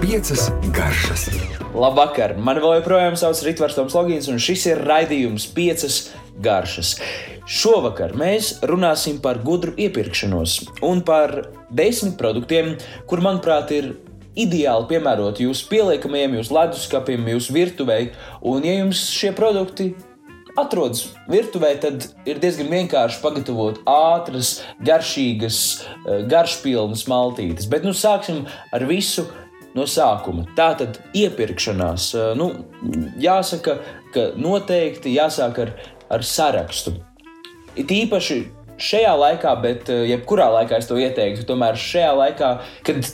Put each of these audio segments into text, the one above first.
Piecas garšas. Labvakar! Mani vēl joprojām sauc Ritvars Toms Logins, un šis ir raidījums piecas garšas. Šovakar mēs runāsim par gudru iepirkšanos un par desmit produktiem, kur, manuprāt, ir ideāli piemēroti jūsu pieliekamajiem, jūsu leduskapim, jūsu virtuvei. Un, ja jums šie produkti atrodas virtuvē, tad ir diezgan vienkārši pagatavot ātras, garšīgas, eh, garšpilnas maltītes. Bet nu sāksim ar visu no sākuma. Tā tad iepirkšanās. Eh, nu, jāsaka, ka noteikti jāsāk ar, ar sarakstu. It īpaši šajā laikā, bet eh, jebkurā laikā es to ieteiktu. Tomēr šajā laikā, kad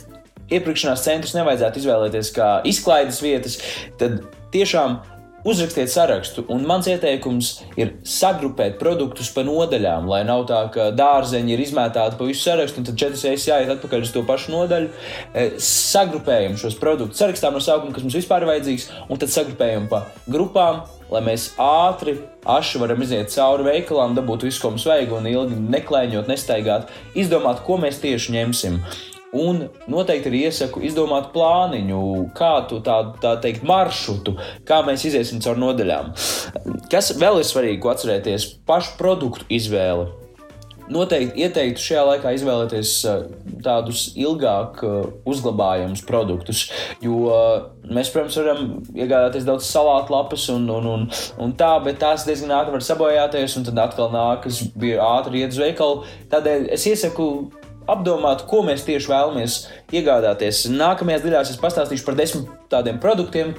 iepirkšanās centrus nevajadzētu izvēlēties kā izklaides vietas, tad tiešām Uzrakstiet sarakstu, un mans ieteikums ir sagrupēt produktus pa nodaļām, lai nav tā, ka dārzeņi ir izmētāti pa visu sarakstu, un tad četras reizes jāiet atpakaļ uz to pašu nodaļu. E, sagrupējam šos produktus, sarakstām no sākuma, kas mums vispār ir vajadzīgs, un tad sagrupējam pa grupām, lai mēs ātri, aši varam iziet cauri veikalām, dabūt visu, ko mums vajag, un ilgi neklaiņot, nestaigāt, izdomāt, ko mēs tieši ņemsim. Un noteikti arī iesaku izdomāt plāniņu, kādu tādu tā teikt, maršrutu, kā mēs iesim cauri nodaļām. Kas vēl ir svarīgi, ko atcerēties, pašu produktu izvēle. Noteikti ieteiktu šajā laikā izvēlēties eh, tādus ilgāk eh, uzglabājamus produktus, jo eh, mēs, protams, varam iegādāties daudz salātu lapas un, un, un, un tā, bet tās diezgan ātri var sabojāties, un tad atkal nākas ātri iet uz veikalu. Tādēļ es iesaku apdomāt, ko mēs tieši vēlamies iegādāties. Nākamajās daļās es pastāstīšu par desmit tādiem produktiem,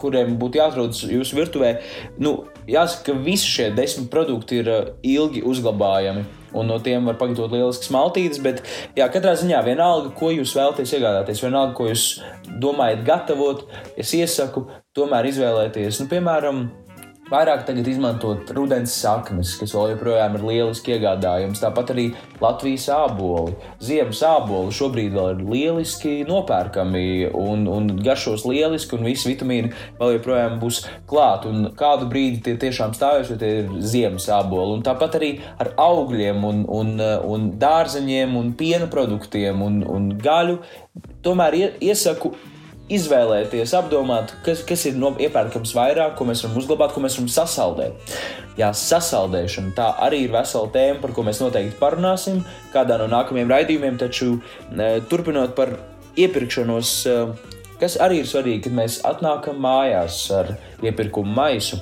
kuriem būtu jāatrodas jūsu virtuvē. Nu, jāsaka, ka visi šie desmit produkti ir uh, ilgi uzglabājami. Un no tiem var pagatavot lielisks maltītes, bet jā, katrā ziņā vienalga, ko jūs vēlaties iegādāties, vienalga, ko jūs domājat gatavot, es iesaku tomēr izvēlēties, nu, piemēram, Vairāk tagad izmantot rudens saknes, kas vēl joprojām ir lieliski iegādājums. Tāpat arī Latvijas āboli. Ziemas āboli šobrīd vēl ir lieliski nopērkami un, un garšos lieliski, un visi vitamīni vēl joprojām būs klāt. Un kādu brīdi tie tiešām stāvēs, jo tie ir ziemas āboli. Un tāpat arī ar augļiem, un, un, un dārzeņiem, un piena produktiem un, un gaļu. Tomēr iesaku izvēlēties, apdomāt, kas, kas ir no, iepērkams vairāk, ko mēs varam uzglabāt, ko mēs varam sasaldēt. Jā, sasaldēšana tā arī ir vesela tēma, par ko mēs noteikti parunāsim kādā no nākamajiem raidījumiem. Taču e, turpinot par iepirkšanos, e, kas arī ir svarīgi, kad mēs atnākam mājās ar iepirkumu maisu.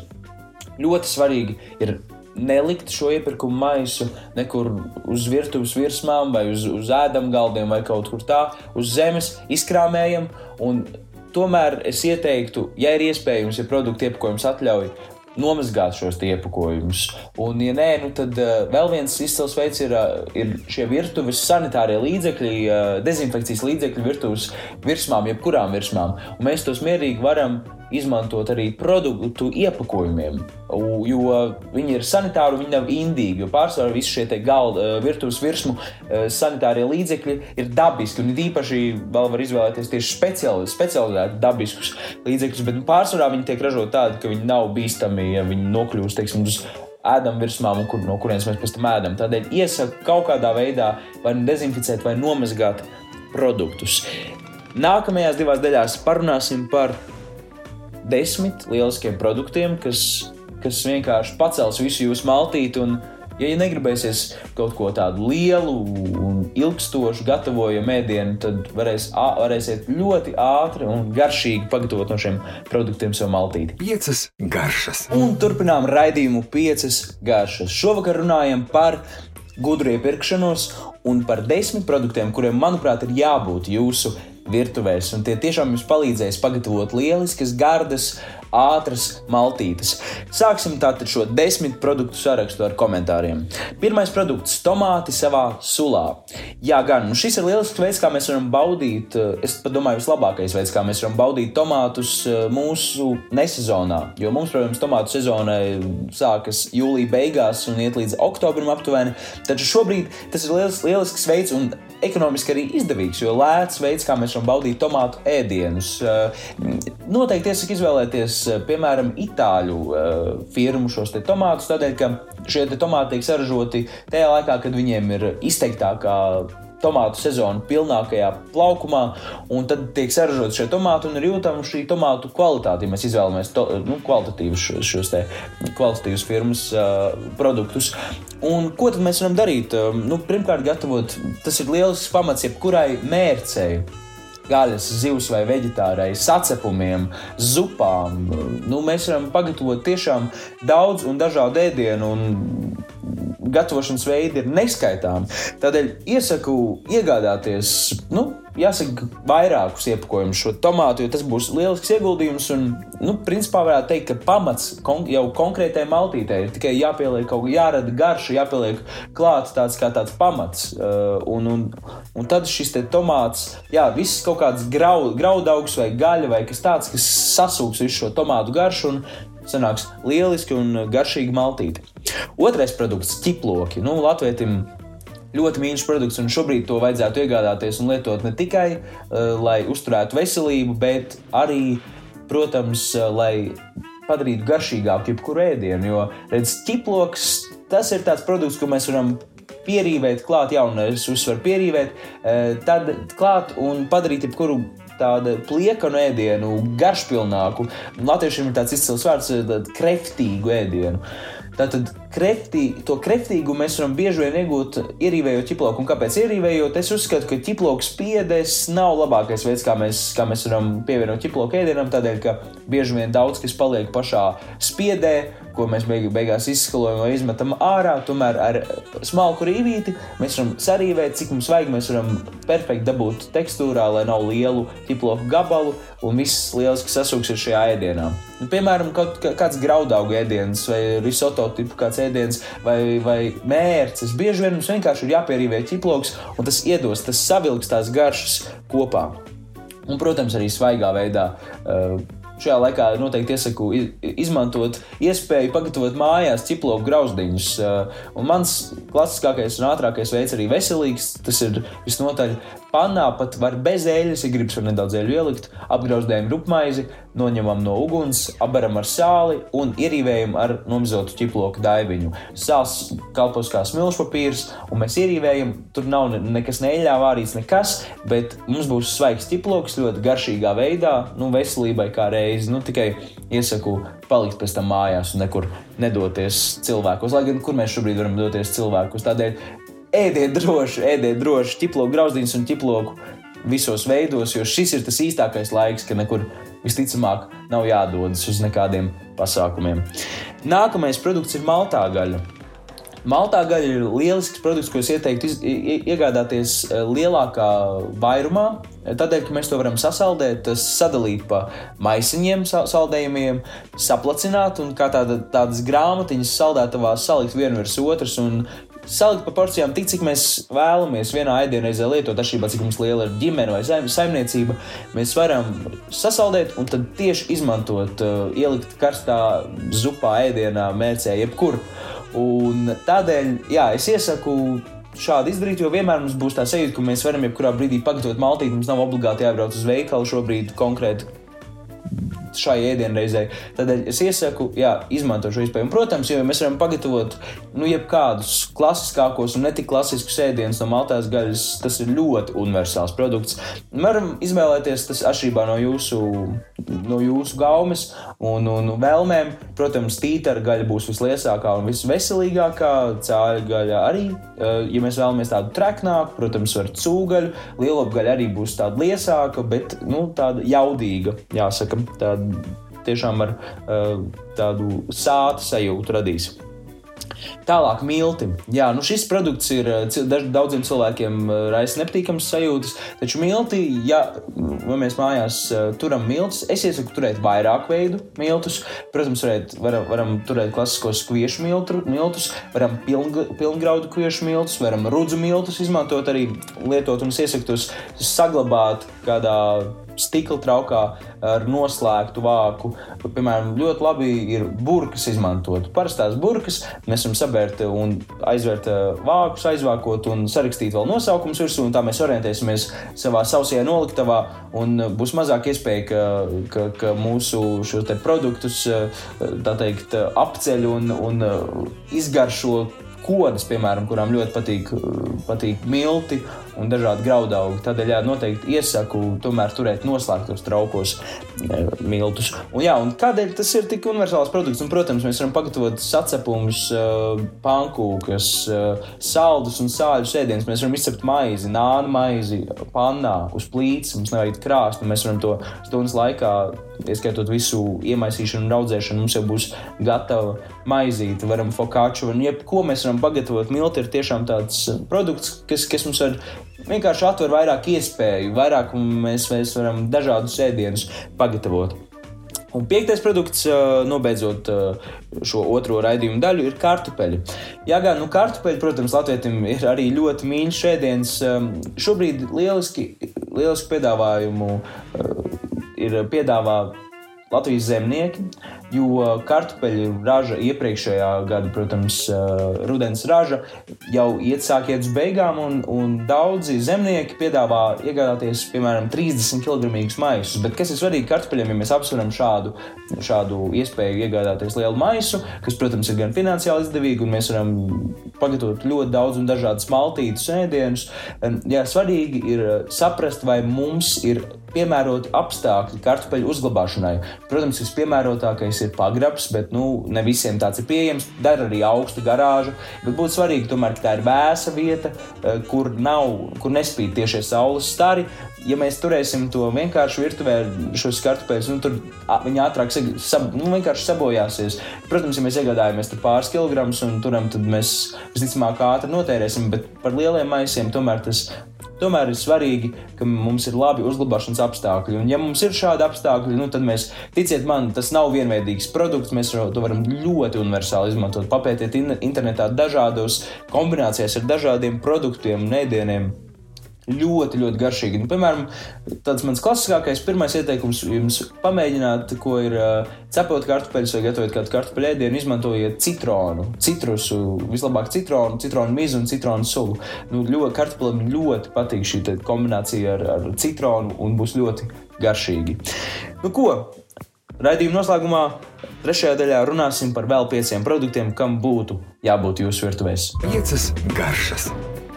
Ļoti svarīgi ir nelikt šo iepirkumu maisu nekur uz virtuves virsmām, vai uz, uz ēdamgaldiem, vai kaut kur tā, uz zemes, izkrāmējam. Tomēr es ieteiktu, ja ir iespējams, ja produktu iepakojums atļauj, nomazgāt šos iepakojumus. Un, ja nē, nu tad uh, vēl viens izcils veids ir, uh, ir šie virtuves sanitārie līdzekļi, uh, dezinfekcijas līdzekļi virtuves virsmām, jebkurām virsmām. Un mēs tos mierīgi varam izmantot arī produktu iepakojumiem, jo viņi ir sanitāri, viņi nav indīgi. Pārsvarā visi šie galda virtuves virsmu sanitārie līdzekļi ir dabiski, un īpaši vēl var izvēlēties tieši speciāli, specializēti dabiskus līdzekļus, bet pārsvarā viņi tiek ražoti tādi, ka viņi nav bīstami, ja viņi nokļūst, teiksim, uz ēdam virsmām, kur, no kurienes mēs pēc tam ēdam. Tādēļ iesaku kaut kādā veidā vai nu dezinficēt, vai nomazgāt produktus. Nākamajās divās daļās parunāsim par desmit lieliskiem produktiem, kas, kas vienkārši pacels visu jūsu maltīti. Un, ja negribēsies kaut ko tādu lielu un ilgstošu gatavojumu ēdienu, tad varēs, varēsiet ļoti ātri un garšīgi pagatavot no šiem produktiem savu maltīti. Piecas garšas. Un turpinām raidījumu piecas garšas. Šovakar runājam par gudru iepirkšanos un par desmit produktiem, kuriem, manuprāt, ir jābūt jūsu virtuvēs, un tie tiešām jums palīdzēs pagatavot lieliskas, gardas, ātras maltītes. Sāksim tātad šo desmit produktu sarakstu ar komentāriem. Pirmais produkts - tomāti savā sulā. Jā, gan nu šis ir lielisks veids, kā mēs varam baudīt, eh, es domāju, vislabākais veids, kā mēs varam baudīt tomātus eh, mūsu nesezonā. Jo mums, protams, tomātu sezonai sākas jūlijā beigās un iet līdz oktobrim aptuveni. Taču šobrīd tas ir lielisks, lielisks veids un ekonomiski arī izdevīgs, jo lēts veids, kā mēs varam baudīt tomātu ēdienus. Eh, noteikti iesaku izvēlēties, eh, piemēram, itāļu eh, firmu šos tomātus, tādēļ, ka šie tomāti tiek saražoti tajā laikā, kad viņiem ir izteiktākā tomātu sezonu pilnākajā plaukumā, un tad tiek saražot šie tomāti, un ir jūtama šī tomātu kvalitāte. Ja mēs izvēlamies to, nu, kvalitatīvus šos, te kvalitatīvus firmas uh, produktus. Un ko tad mēs varam darīt? Nu, pirmkārt, gatavot, tas ir lielisks pamats jebkurai mērcei gaļas, zivs vai vegetārai, sacepumiem, zupām. Nu, mēs varam pagatavot tiešām daudz un dažādu ēdienu. Un gatavošanas veidi ir neskaitāmi. Tādēļ iesaku iegādāties, nu, jāsaka, vairākus iepakojumus šo tomātu, jo tas būs lielisks ieguldījums. Un, nu, principā varētu teikt, ka pamats kon jau konkrētai maltītei ir tikai jāpieliek kaut kā, jārada garša, jāpieliek klāts tāds kā tāds pamats. Uh, un, un, un tad šis tomāts, jā, viss kaut kāds grau, graudaugs vai gaļa vai kas tāds, kas sasūks visu šo tomātu garšu. Un, Sanāks lieliski un garšīgi maltīti. Otrais produkts - ķiploki. Nu, Latvijam ļoti mīļš produkts, un šobrīd to vajadzētu iegādāties un lietot ne tikai, uh, lai uzturētu veselību, bet arī, protams, uh, lai padarītu garšīgāku jebkuru ēdienu. Jo, redz, ķiploks tas ir tāds produkts, ko mēs varam pierīvēt, klāt jaunu, es uzsveru pierīvēt, uh, tad klāt un padarīt jebkuru tādu pliekanu ēdienu, garšpilnāku. Latviešiem ir tāds izcils vārds, kreftīgu ēdienu. Tātad kreftī, to kreftīgu mēs varam bieži vien iegūt, ierīvējot ķiploku. Un kāpēc ierīvējot? Es uzskatu, ka ķiploks spiedes nav labākais veids, kā mēs, kā mēs varam pievienot ķiploku ēdienam, tādēļ, ka bieži vien daudz kas paliek pašā spiedē, ko mēs beig beigās izskalojam vai izmetam ārā. Tomēr ar smalku rīvīti mēs varam sarīvēt, cik mums vajag. Mēs varam perfekti dabūt tekstūrā, lai nav lielu ķiploku gabalu un viss lieliski sasūks ir šajā ēdienā. Nu, piemēram, kaut kāds graudaugu ēdiens vai risoto tipu kāds ēdiens vai, vai mērcis. Bieži vien mums vienkārši ir jāpierīvē ķiploks un tas iedos, tas savilks tās garšas kopā. Un, protams, arī svaigā veidā. Uh, Šajā laikā noteikti iesaku izmantot iespēju pagatavot mājās ķiploku grauzdiņus. Uh, un mans klasiskākais un ātrākais veids arī veselīgs. Tas ir visnotaļ Pannā pat var bez eļļas, ja gribas, var nedaudz eļļu ielikt, apgrauzdējam rupmaizi, noņemam no uguns, apberam ar sāli un ierīvējam ar nomizotu ķiploku daiviņu. Sāls kalpos kā smilšu papīrs, un mēs ierīvējam, tur nav nekas neeļļā vārīts, nekas, bet mums būs svaigs ķiploks ļoti garšīgā veidā, nu, veselībai kā reizi. Nu, tikai iesaku palikt pēc tam mājās un nekur nedoties cilvēkos. Lai gan kur mēs šobrīd varam doties cilvēkos. Tādēļ ēdiet droši, ēdiet droši ķiploku grauzdiņus un ķiploku visos veidos, jo šis ir tas īstākais laiks, kad nekur visticamāk nav jādodas uz nekādiem pasākumiem. Nākamais produkts ir maltā gaļa. Maltā gaļa ir lielisks produkts, ko es ieteiktu iz, iegādāties e, lielākā vairumā. Tādēļ, ka mēs to varam sasaldēt, sadalīt pa maisiņiem, saldējumiem, saplacināt un kā tāda, tādas grāmatiņas saldētavā salikt vienu virs otras un salikt pa porcijām tik, cik mēs vēlamies vienā ēdienreizē lietot, atšķirībā cik mums liela ir ģimene vai saimniecība. Mēs varam sasaldēt un tad tieši izmantot, uh, ielikt karstā zupā, ēdienā, mērcē, jebkur. Un tādēļ, jā, es iesaku šādi izdarīt, jo vienmēr mums būs tā sajūta, ka mēs varam jebkurā brīdī pagatavot maltīti. Mums nav obligāti jābrauc uz veikalu šobrīd konkrēti šai ēdienreizei. Tādēļ es iesaku, jā, izmantot šo iespēju. Un, protams, jo mēs varam pagatavot nu, jebkādus klasiskākos un ne tik klasiskus ēdienus no maltās gaļas, tas ir ļoti universāls produkts. Varam izvēlēties tas atšķirībā no jūsu, no jūsu gaumes un, un vēlmēm. Protams, tītara gaļa būs visliesākā un visveselīgākā, cāļa gaļa arī. Ja mēs vēlamies tādu treknāku, protams, var cūgaļu, lielopgaļa arī būs tāda liesāka, bet nu, tāda jaudīga, jāsaka. Tāda tiešām ar uh, tādu sāta sajūtu radīs. Tālāk, milti. Jā, nu šis produkts ir daudziem cilvēkiem raisa nepatīkams sajūtas, taču milti, ja mēs mājās turam miltus, es iesaku turēt vairāk veidu miltus. Protams, varēt, varam, varam turēt klasiskos kviešu miltu, miltus, varam pilng, pilngraudu kviešu miltus, varam rudzu miltus izmantot arī lietot un es iesaku tos saglabāt kādā stikla traukā ar noslēgtu vāku. Piemēram, ļoti labi ir burkas izmantot. Parastās burkas mēs varam sabērt un aizvērt vākus, aizvākot un sarakstīt vēl nosaukumus virsū, tā mēs orientēsimies savā sausajā noliktavā, un būs mazāk iespēja, ka, ka, ka mūsu šos produktus teikt, apceļ un, un izgaršo kodas, piemēram, kurām ļoti patīk, patīk milti un dažādi graudaugi. Tādēļ jā, noteikti iesaku tomēr turēt noslēgtos traukos e, miltus. Un, jā, un kādēļ tas ir tik universāls produkts? Un, protams, mēs varam pagatavot sacepumus, e, pankūkas, e, saldus un sāļus ēdienus. Mēs varam izcept maizi, nānu maizi, pannā, uz plīts, mums nevajag krāst, un mēs varam to stundas laikā, ieskaitot visu iemaisīšanu un audzēšanu, mums jau būs gatava maizīte, varam fokāču, un jebko mēs varam pagatavot. Milti ir tiešām tāds produkts, kas, kas mums var vienkārši atver vairāk iespēju, vairāk mēs, mēs varam dažādus ēdienus pagatavot. Un piektais produkts, nobeidzot šo otro raidījumu daļu, ir kartupeļi. Jā, gan nu, kartupeļi, protams, latvietim ir arī ļoti mīļš ēdiens. Šobrīd lieliski, lieliski piedāvājumu ir piedāvā Latvijas zemnieki jo kartupeļu raža iepriekšējā gada, protams, rudens raža jau iet sāk iet uz beigām, un, un daudzi zemnieki piedāvā iegādāties, piemēram, 30 kg maisus. Bet kas ir svarīgi kartupeļiem, ja mēs apsveram šādu, šādu iespēju iegādāties lielu maisu, kas, protams, ir gan finansiāli izdevīgi, un mēs varam pagatavot ļoti daudz un dažādas maltītas ēdienus. Jā, svarīgi ir saprast, vai mums ir piemēroti apstākļi kartupeļu uzglabāšanai. Protams, vispiemērotākais ir pagrabs, bet nu, ne visiem tāds ir pieejams. Dara arī augsta garāža, bet būtu svarīgi tomēr, ka tā ir vēsa vieta, eh, kur nav, kur nespīd tiešie saules stari. Ja mēs turēsim to vienkārši virtuvē, šos kartupeļus, nu, tur viņi ātrāk sab, nu, vienkārši sabojāsies. Protams, ja mēs iegādājamies pāris kilogramus un turam, tad mēs visticamāk ātri notērēsim, bet par lieliem maisiem tomēr tas Tomēr ir svarīgi, ka mums ir labi uzglabāšanas apstākļi. Un, ja mums ir šādi apstākļi, nu, tad mēs, ticiet man, tas nav vienveidīgs produkts. Mēs to varam ļoti universāli izmantot. Papētiet internetā dažādos kombinācijās ar dažādiem produktiem un ēdieniem ļoti, ļoti garšīgi. Nu, piemēram, tāds mans klasiskākais pirmais ieteikums jums pamēģināt, ko ir uh, cepot kartupeļus vai gatavot kādu kartupeļu ēdienu, izmantojiet citronu, citrusu, vislabāk citronu, citronu mizu un citronu sulu. Nu, ļoti, kartupelim ļoti patīk šī kombinācija ar, ar citronu un būs ļoti garšīgi. Nu, ko? Raidījuma noslēgumā, trešajā daļā runāsim par vēl pieciem produktiem, kam būtu jābūt jūsu virtuvēs. Piecas garšas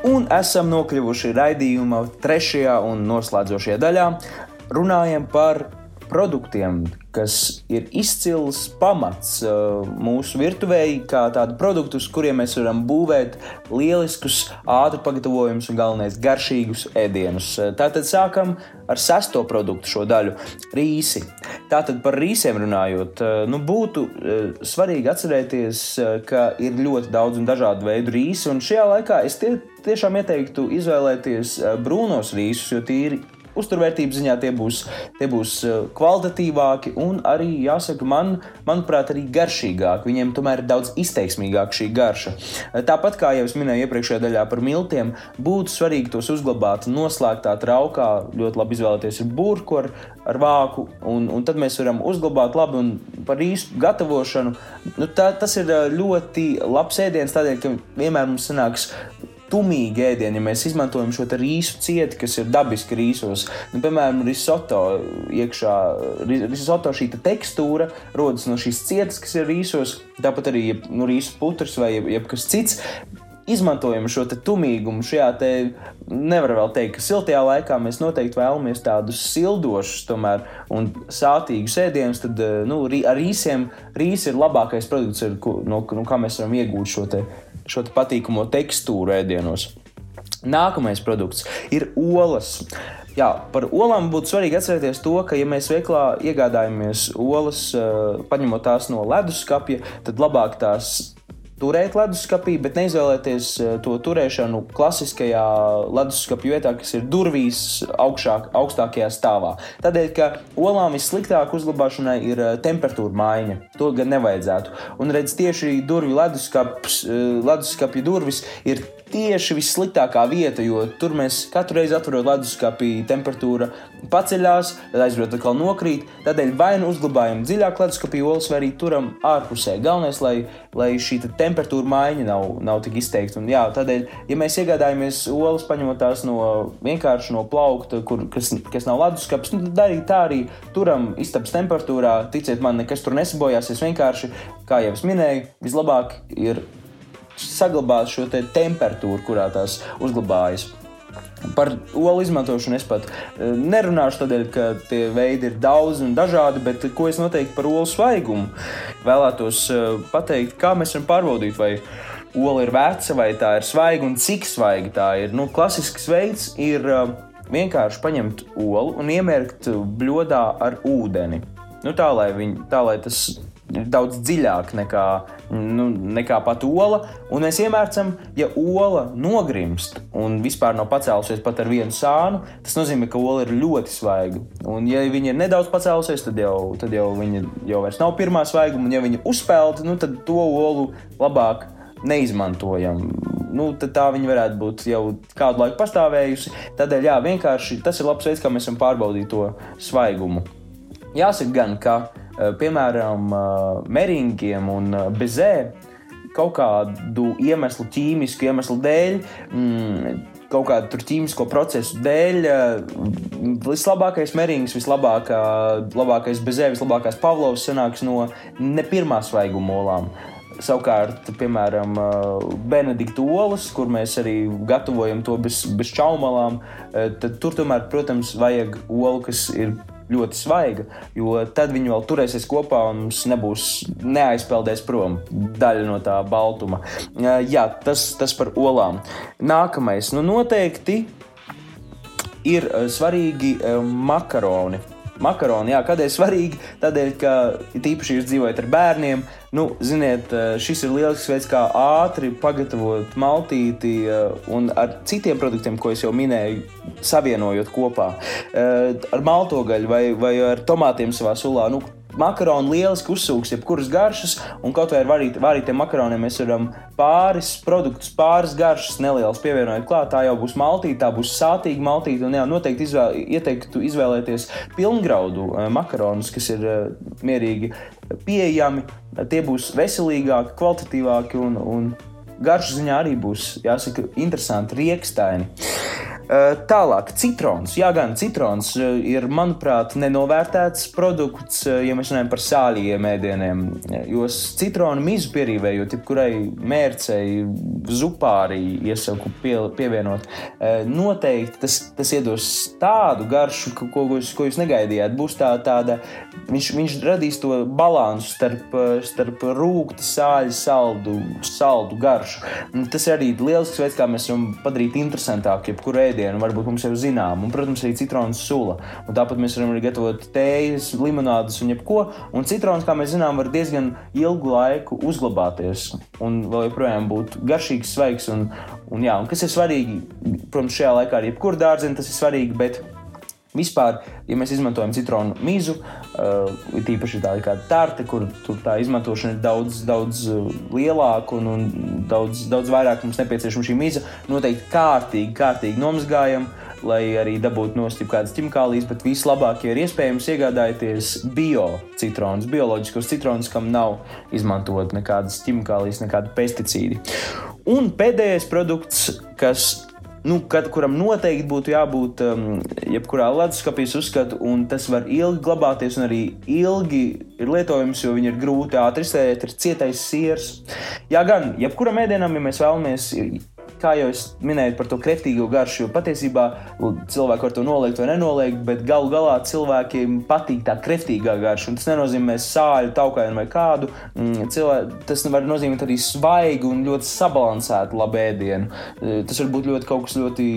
un esam nokļuvuši raidījuma trešajā un noslēdzošajā daļā. Runājam par produktiem, kas ir izcils pamats uh, mūsu virtuvēji, kā tādu produktu, uz kuriem mēs varam būvēt lieliskus, ātri pagatavojumus un galvenais garšīgus ēdienus. Uh, tātad sākam ar sesto produktu šo daļu - rīsi. Tātad par rīsiem runājot, uh, nu, būtu svarīgi atcerēties, ka ir ļoti daudz un dažādu veidu rīsi, un šajā laikā es tie, tiešām ieteiktu izvēlēties brūnos rīsus, jo tie ir uzturvērtības ziņā tie būs, tie būs eh, kvalitatīvāki un arī, jāsaka, man, manuprāt, arī garšīgāki. Viņiem tomēr ir daudz izteiksmīgāka šī garša. Eh, tāpat kā jau es minēju iepriekšējā daļā par miltiem, būtu svarīgi tos uzglabāt noslēgtā traukā. Ļoti labi izvēlēties burbuļu, ar, ar vāku, un, un tad mēs varam uzglabāt labi un par īstu gatavošanu. Nu, tā, tas ir eh, ļoti labs ēdiens, tādēļ, ka vienmēr mums sanāks tumīgi ēdieni, ja mēs izmantojam šo rīsu cieti, kas ir dabiski rīsos. Nu, piemēram, risoto iekšā, risoto šī te tekstūra rodas no šīs cietas, kas ir rīsos, tāpat arī nu, rīsu putrs vai jebkas cits izmantojam šo tumīgumu. Šajā te nevar vēl teikt, ka siltajā laikā mēs noteikti vēlamies tādus sildošus tomēr, un sātīgus ēdienus. Tad nu, ar rīsiem rīs ir labākais produkts, ar, no, no kā mēs varam iegūt šo te šo te patīkamo tekstūru ēdienos. Nākamais produkts ir olas. Jā, par olām būtu svarīgi atcerēties to, ka, ja mēs veiklā iegādājamies olas, eh, paņemot tās no leduskapja, tad labāk tās turēt leduskapī, bet neizvēlēties eh, to turēšanu klasiskajā leduskapja vietā, kas ir durvīs augšāk, augstākajā stāvā. Tādēļ, ka olām vissliktāk uzglabāšanai ir eh, temperatūra maiņa. To gan nevajadzētu. Un redz, tieši durvju leduskapis, eh, leduskapja durvis ir tieši vissliktākā vieta, jo tur mēs katru reizi atverot leduskapī, temperatūra paceļās, tad aizbraukt atkal nokrīt. Tādēļ vai nu uzglabājam dziļāk leduskapī olas, vai arī turam ārpusē. Galvenais, lai, lai šī te temperatūra maiņa nav, nav tik izteikta. Un, jā, tādēļ, ja mēs iegādājamies olas, paņemot tās no vienkārši no plaukta, kur, kas, kas nav leduskapis, nu, tad darīt tā arī turam istabas temperatūrā. Ticiet man, nekas tur nesabojāsies. Vienkārši, kā jau es minēju, vislabāk ir saglabāt šo te temperatūru, kurā tās uzglabājas. Par olu izmantošanu es pat eh, nerunāšu, tādēļ, ka tie veidi ir daudz un dažādi, bet ko es noteikti par olu svaigumu vēlētos eh, pateikt, kā mēs varam pārbaudīt, vai ola ir veca vai tā ir svaiga un cik svaiga tā ir. Nu, klasisks veids ir eh, vienkārši paņemt olu un iemērkt bļodā ar ūdeni. Nu, tā, lai viņ, tā, lai tas daudz dziļāk nekā, nu, nekā pat ola. Un mēs iemērcam, ja ola nogrimst un vispār nav pacēlusies pat ar vienu sānu, tas nozīmē, ka ola ir ļoti svaiga. Un, ja viņa ir nedaudz pacēlusies, tad jau, tad jau viņa jau nav pirmā svaiguma, un ja viņa uzpeld, nu, tad to olu labāk neizmantojam. Nu, tā viņa varētu būt jau kādu laiku pastāvējusi. Tādēļ, jā, vienkārši tas ir labs veids, kā mēs varam pārbaudīt to svaigumu. Jāsaka, gan, ka piemēram, eh, meringiem un eh, bezē kaut kādu iemeslu, ķīmisku iemeslu dēļ. Mm, kaut kādu ķīmisko procesu dēļ vislabākais merings, vislabākais bezē, vislabākais Pavlovs sanāks no ne pirmā svaiguma olām. Savukārt, piemēram, Benedikta olas, kur mēs arī gatavojam to bez, bez čaumalām, tad tur tomēr, protams, vajag olu, kas ir ļoti svaiga, jo tad viņi vēl turēsies kopā un mums nebūs neaizpeldēs prom daļa no tā baltuma. Jā, tas, tas par olām. Nākamais, nu noteikti ir svarīgi makaroni. Makaroni, jā, kādēļ svarīgi? Tādēļ, ka tīpaši jūs dzīvojat ar bērniem, Nu, ziniet, eh, šis ir lielisks veids, kā ātri pagatavot maltīti eh, un ar citiem produktiem, ko es jau minēju, savienojot kopā. Eh, ar maltogaļu vai, vai ar tomātiem savā sulā. Nu, makaroni lieliski uzsūks, jebkuras garšas, un kaut vai ar varīt, varītiem makaroniem mēs varam pāris produktus, pāris garšas nelielas pievienot klāt. Tā jau būs maltīte, tā būs sātīga maltīte, un jā, noteikti izvēl, ieteiktu izvēlēties pilngraudu eh, makaronus, kas ir uh, mierīgi pieejami. Tie būs veselīgāki, kvalitatīvāki un, un garšu ziņā arī būs, jāsaka, interesanti riekstaini. Tālāk, citrons. Jā, gan citrons ir, manuprāt, nenovērtēts produkts, ja mēs runājam par sāļiem ēdieniem. Jo citronu mizu pierīvējot, jebkurai mērcei, zupārī iesaku pie, pievienot, noteikti tas, tas iedos tādu garšu, ko, ko, jūs, ko jūs negaidījāt. Būs tā, tāda, viņš, viņš radīs to balansu starp, starp rūkti, sāļu, saldu, saldu garšu. Tas ir arī lielisks veids, kā mēs varam padarīt interesantāku jebkuru ēdienu ēdienu, varbūt mums jau zinām, un, protams, arī citronu sula. Un tāpat mēs varam arī gatavot tējas, limonādes un jebko. Un citrons, kā mēs zinām, var diezgan ilgu laiku uzglabāties un vēl joprojām būt garšīgs, svaigs. Un, un, jā, un kas ir svarīgi, protams, šajā laikā arī jebkur dārziņā tas ir svarīgi. Bet, Vispār, ja mēs izmantojam citronu mizu, uh, tīpaši tāda kā tārta, kur tā izmantošana ir daudz, daudz uh, lielāka un, un daudz, daudz vairāk mums nepieciešama šī miza, noteikti kārtīgi, kārtīgi nomazgājam, lai arī dabūtu nost kādas ķimikālijas, bet vislabākie ir iespējams iegādāties bio citronus, bioloģiskos citronus, kam nav izmantot nekādas ķimikālijas, nekādi pesticīdi. Un pēdējais produkts, kas nu, kad, kuram noteikti būtu jābūt um, jebkurā leduskapī, uzskatu, un tas var ilgi glabāties, un arī ilgi ir lietojams, jo viņi ir grūti ātri izsēst, ir cietais siers. Jā, gan jebkuram ēdienam, ja mēs vēlamies kā jau es minēju par to kreftīgo garšu, jo patiesībā cilvēki var to noliegt vai nenoliegt, bet galu galā cilvēkiem patīk tā kreftīgā garša. Tas nenozīmē sāļu, taukainu vai kādu. Mm, Cilvē, tas var nozīmēt arī svaigu un ļoti sabalansētu labu ēdienu. Eh, tas var būt ļoti kaut kas ļoti,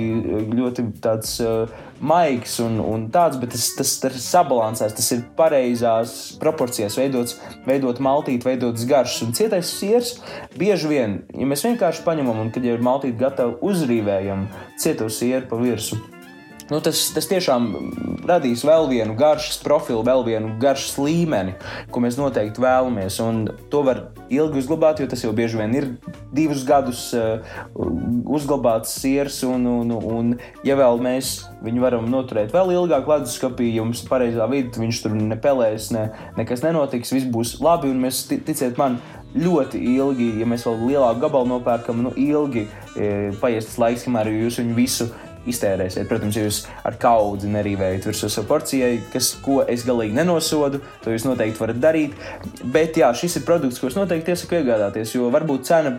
ļoti tāds. Uh, maigs un, un tāds, bet tas, tas, tas ir sabalansēts, tas ir pareizās proporcijās veidots, veidot maltīti, veidots garšs un cietais siers. Bieži vien, ja mēs vienkārši paņemam un kad jau ir maltīti gatava, uzrīvējam cieto sieru pa virsmu. Nu, tas, tas tiešām radīs vēl vienu garšas profilu, vēl vienu garšas līmeni, ko mēs noteikti vēlamies. Un to var ilgi uzglabāt, jo tas jau bieži vien ir divus gadus uh, uzglabāts siers. Un, un, un, ja vēl mēs viņu varam noturēt vēl ilgāk, leduskapī, jums ir pareizā vidi, viņš tur nepelēs, ne, nekas nenotiks, viss būs labi. Un mēs, ticiet man, ļoti ilgi, ja mēs vēl lielāku gabalu nopērkam, nu ilgi e, paies tas laiks, kamēr jūs viņu visu iztērēsiet. Protams, ja jūs ar kaudzi nerīvējat virsū savu porcijai, kas, ko es galīgi nenosodu, to jūs noteikti varat darīt. Bet jā, šis ir produkts, ko es noteikti iesaku iegādāties, jo varbūt cena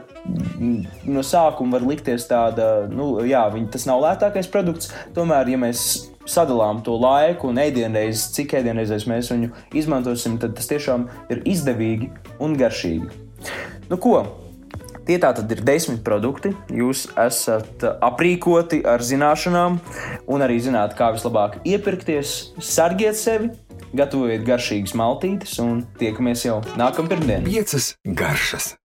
no sākuma var likties tāda, nu, jā, tas nav lētākais produkts. Tomēr, ja mēs sadalām to laiku un ēdienreizes, cik ēdienreizēs mēs viņu izmantosim, tad tas tiešām ir izdevīgi un garšīgi. Nu, ko? Tie tātad ir desmit produkti. Jūs esat aprīkoti ar zināšanām, un arī zināt, kā vislabāk iepirkties. Sargiet sevi, gatavojiet garšīgas maltītes, un tiekamies jau nākamā pirmdiena. Piecas garšas.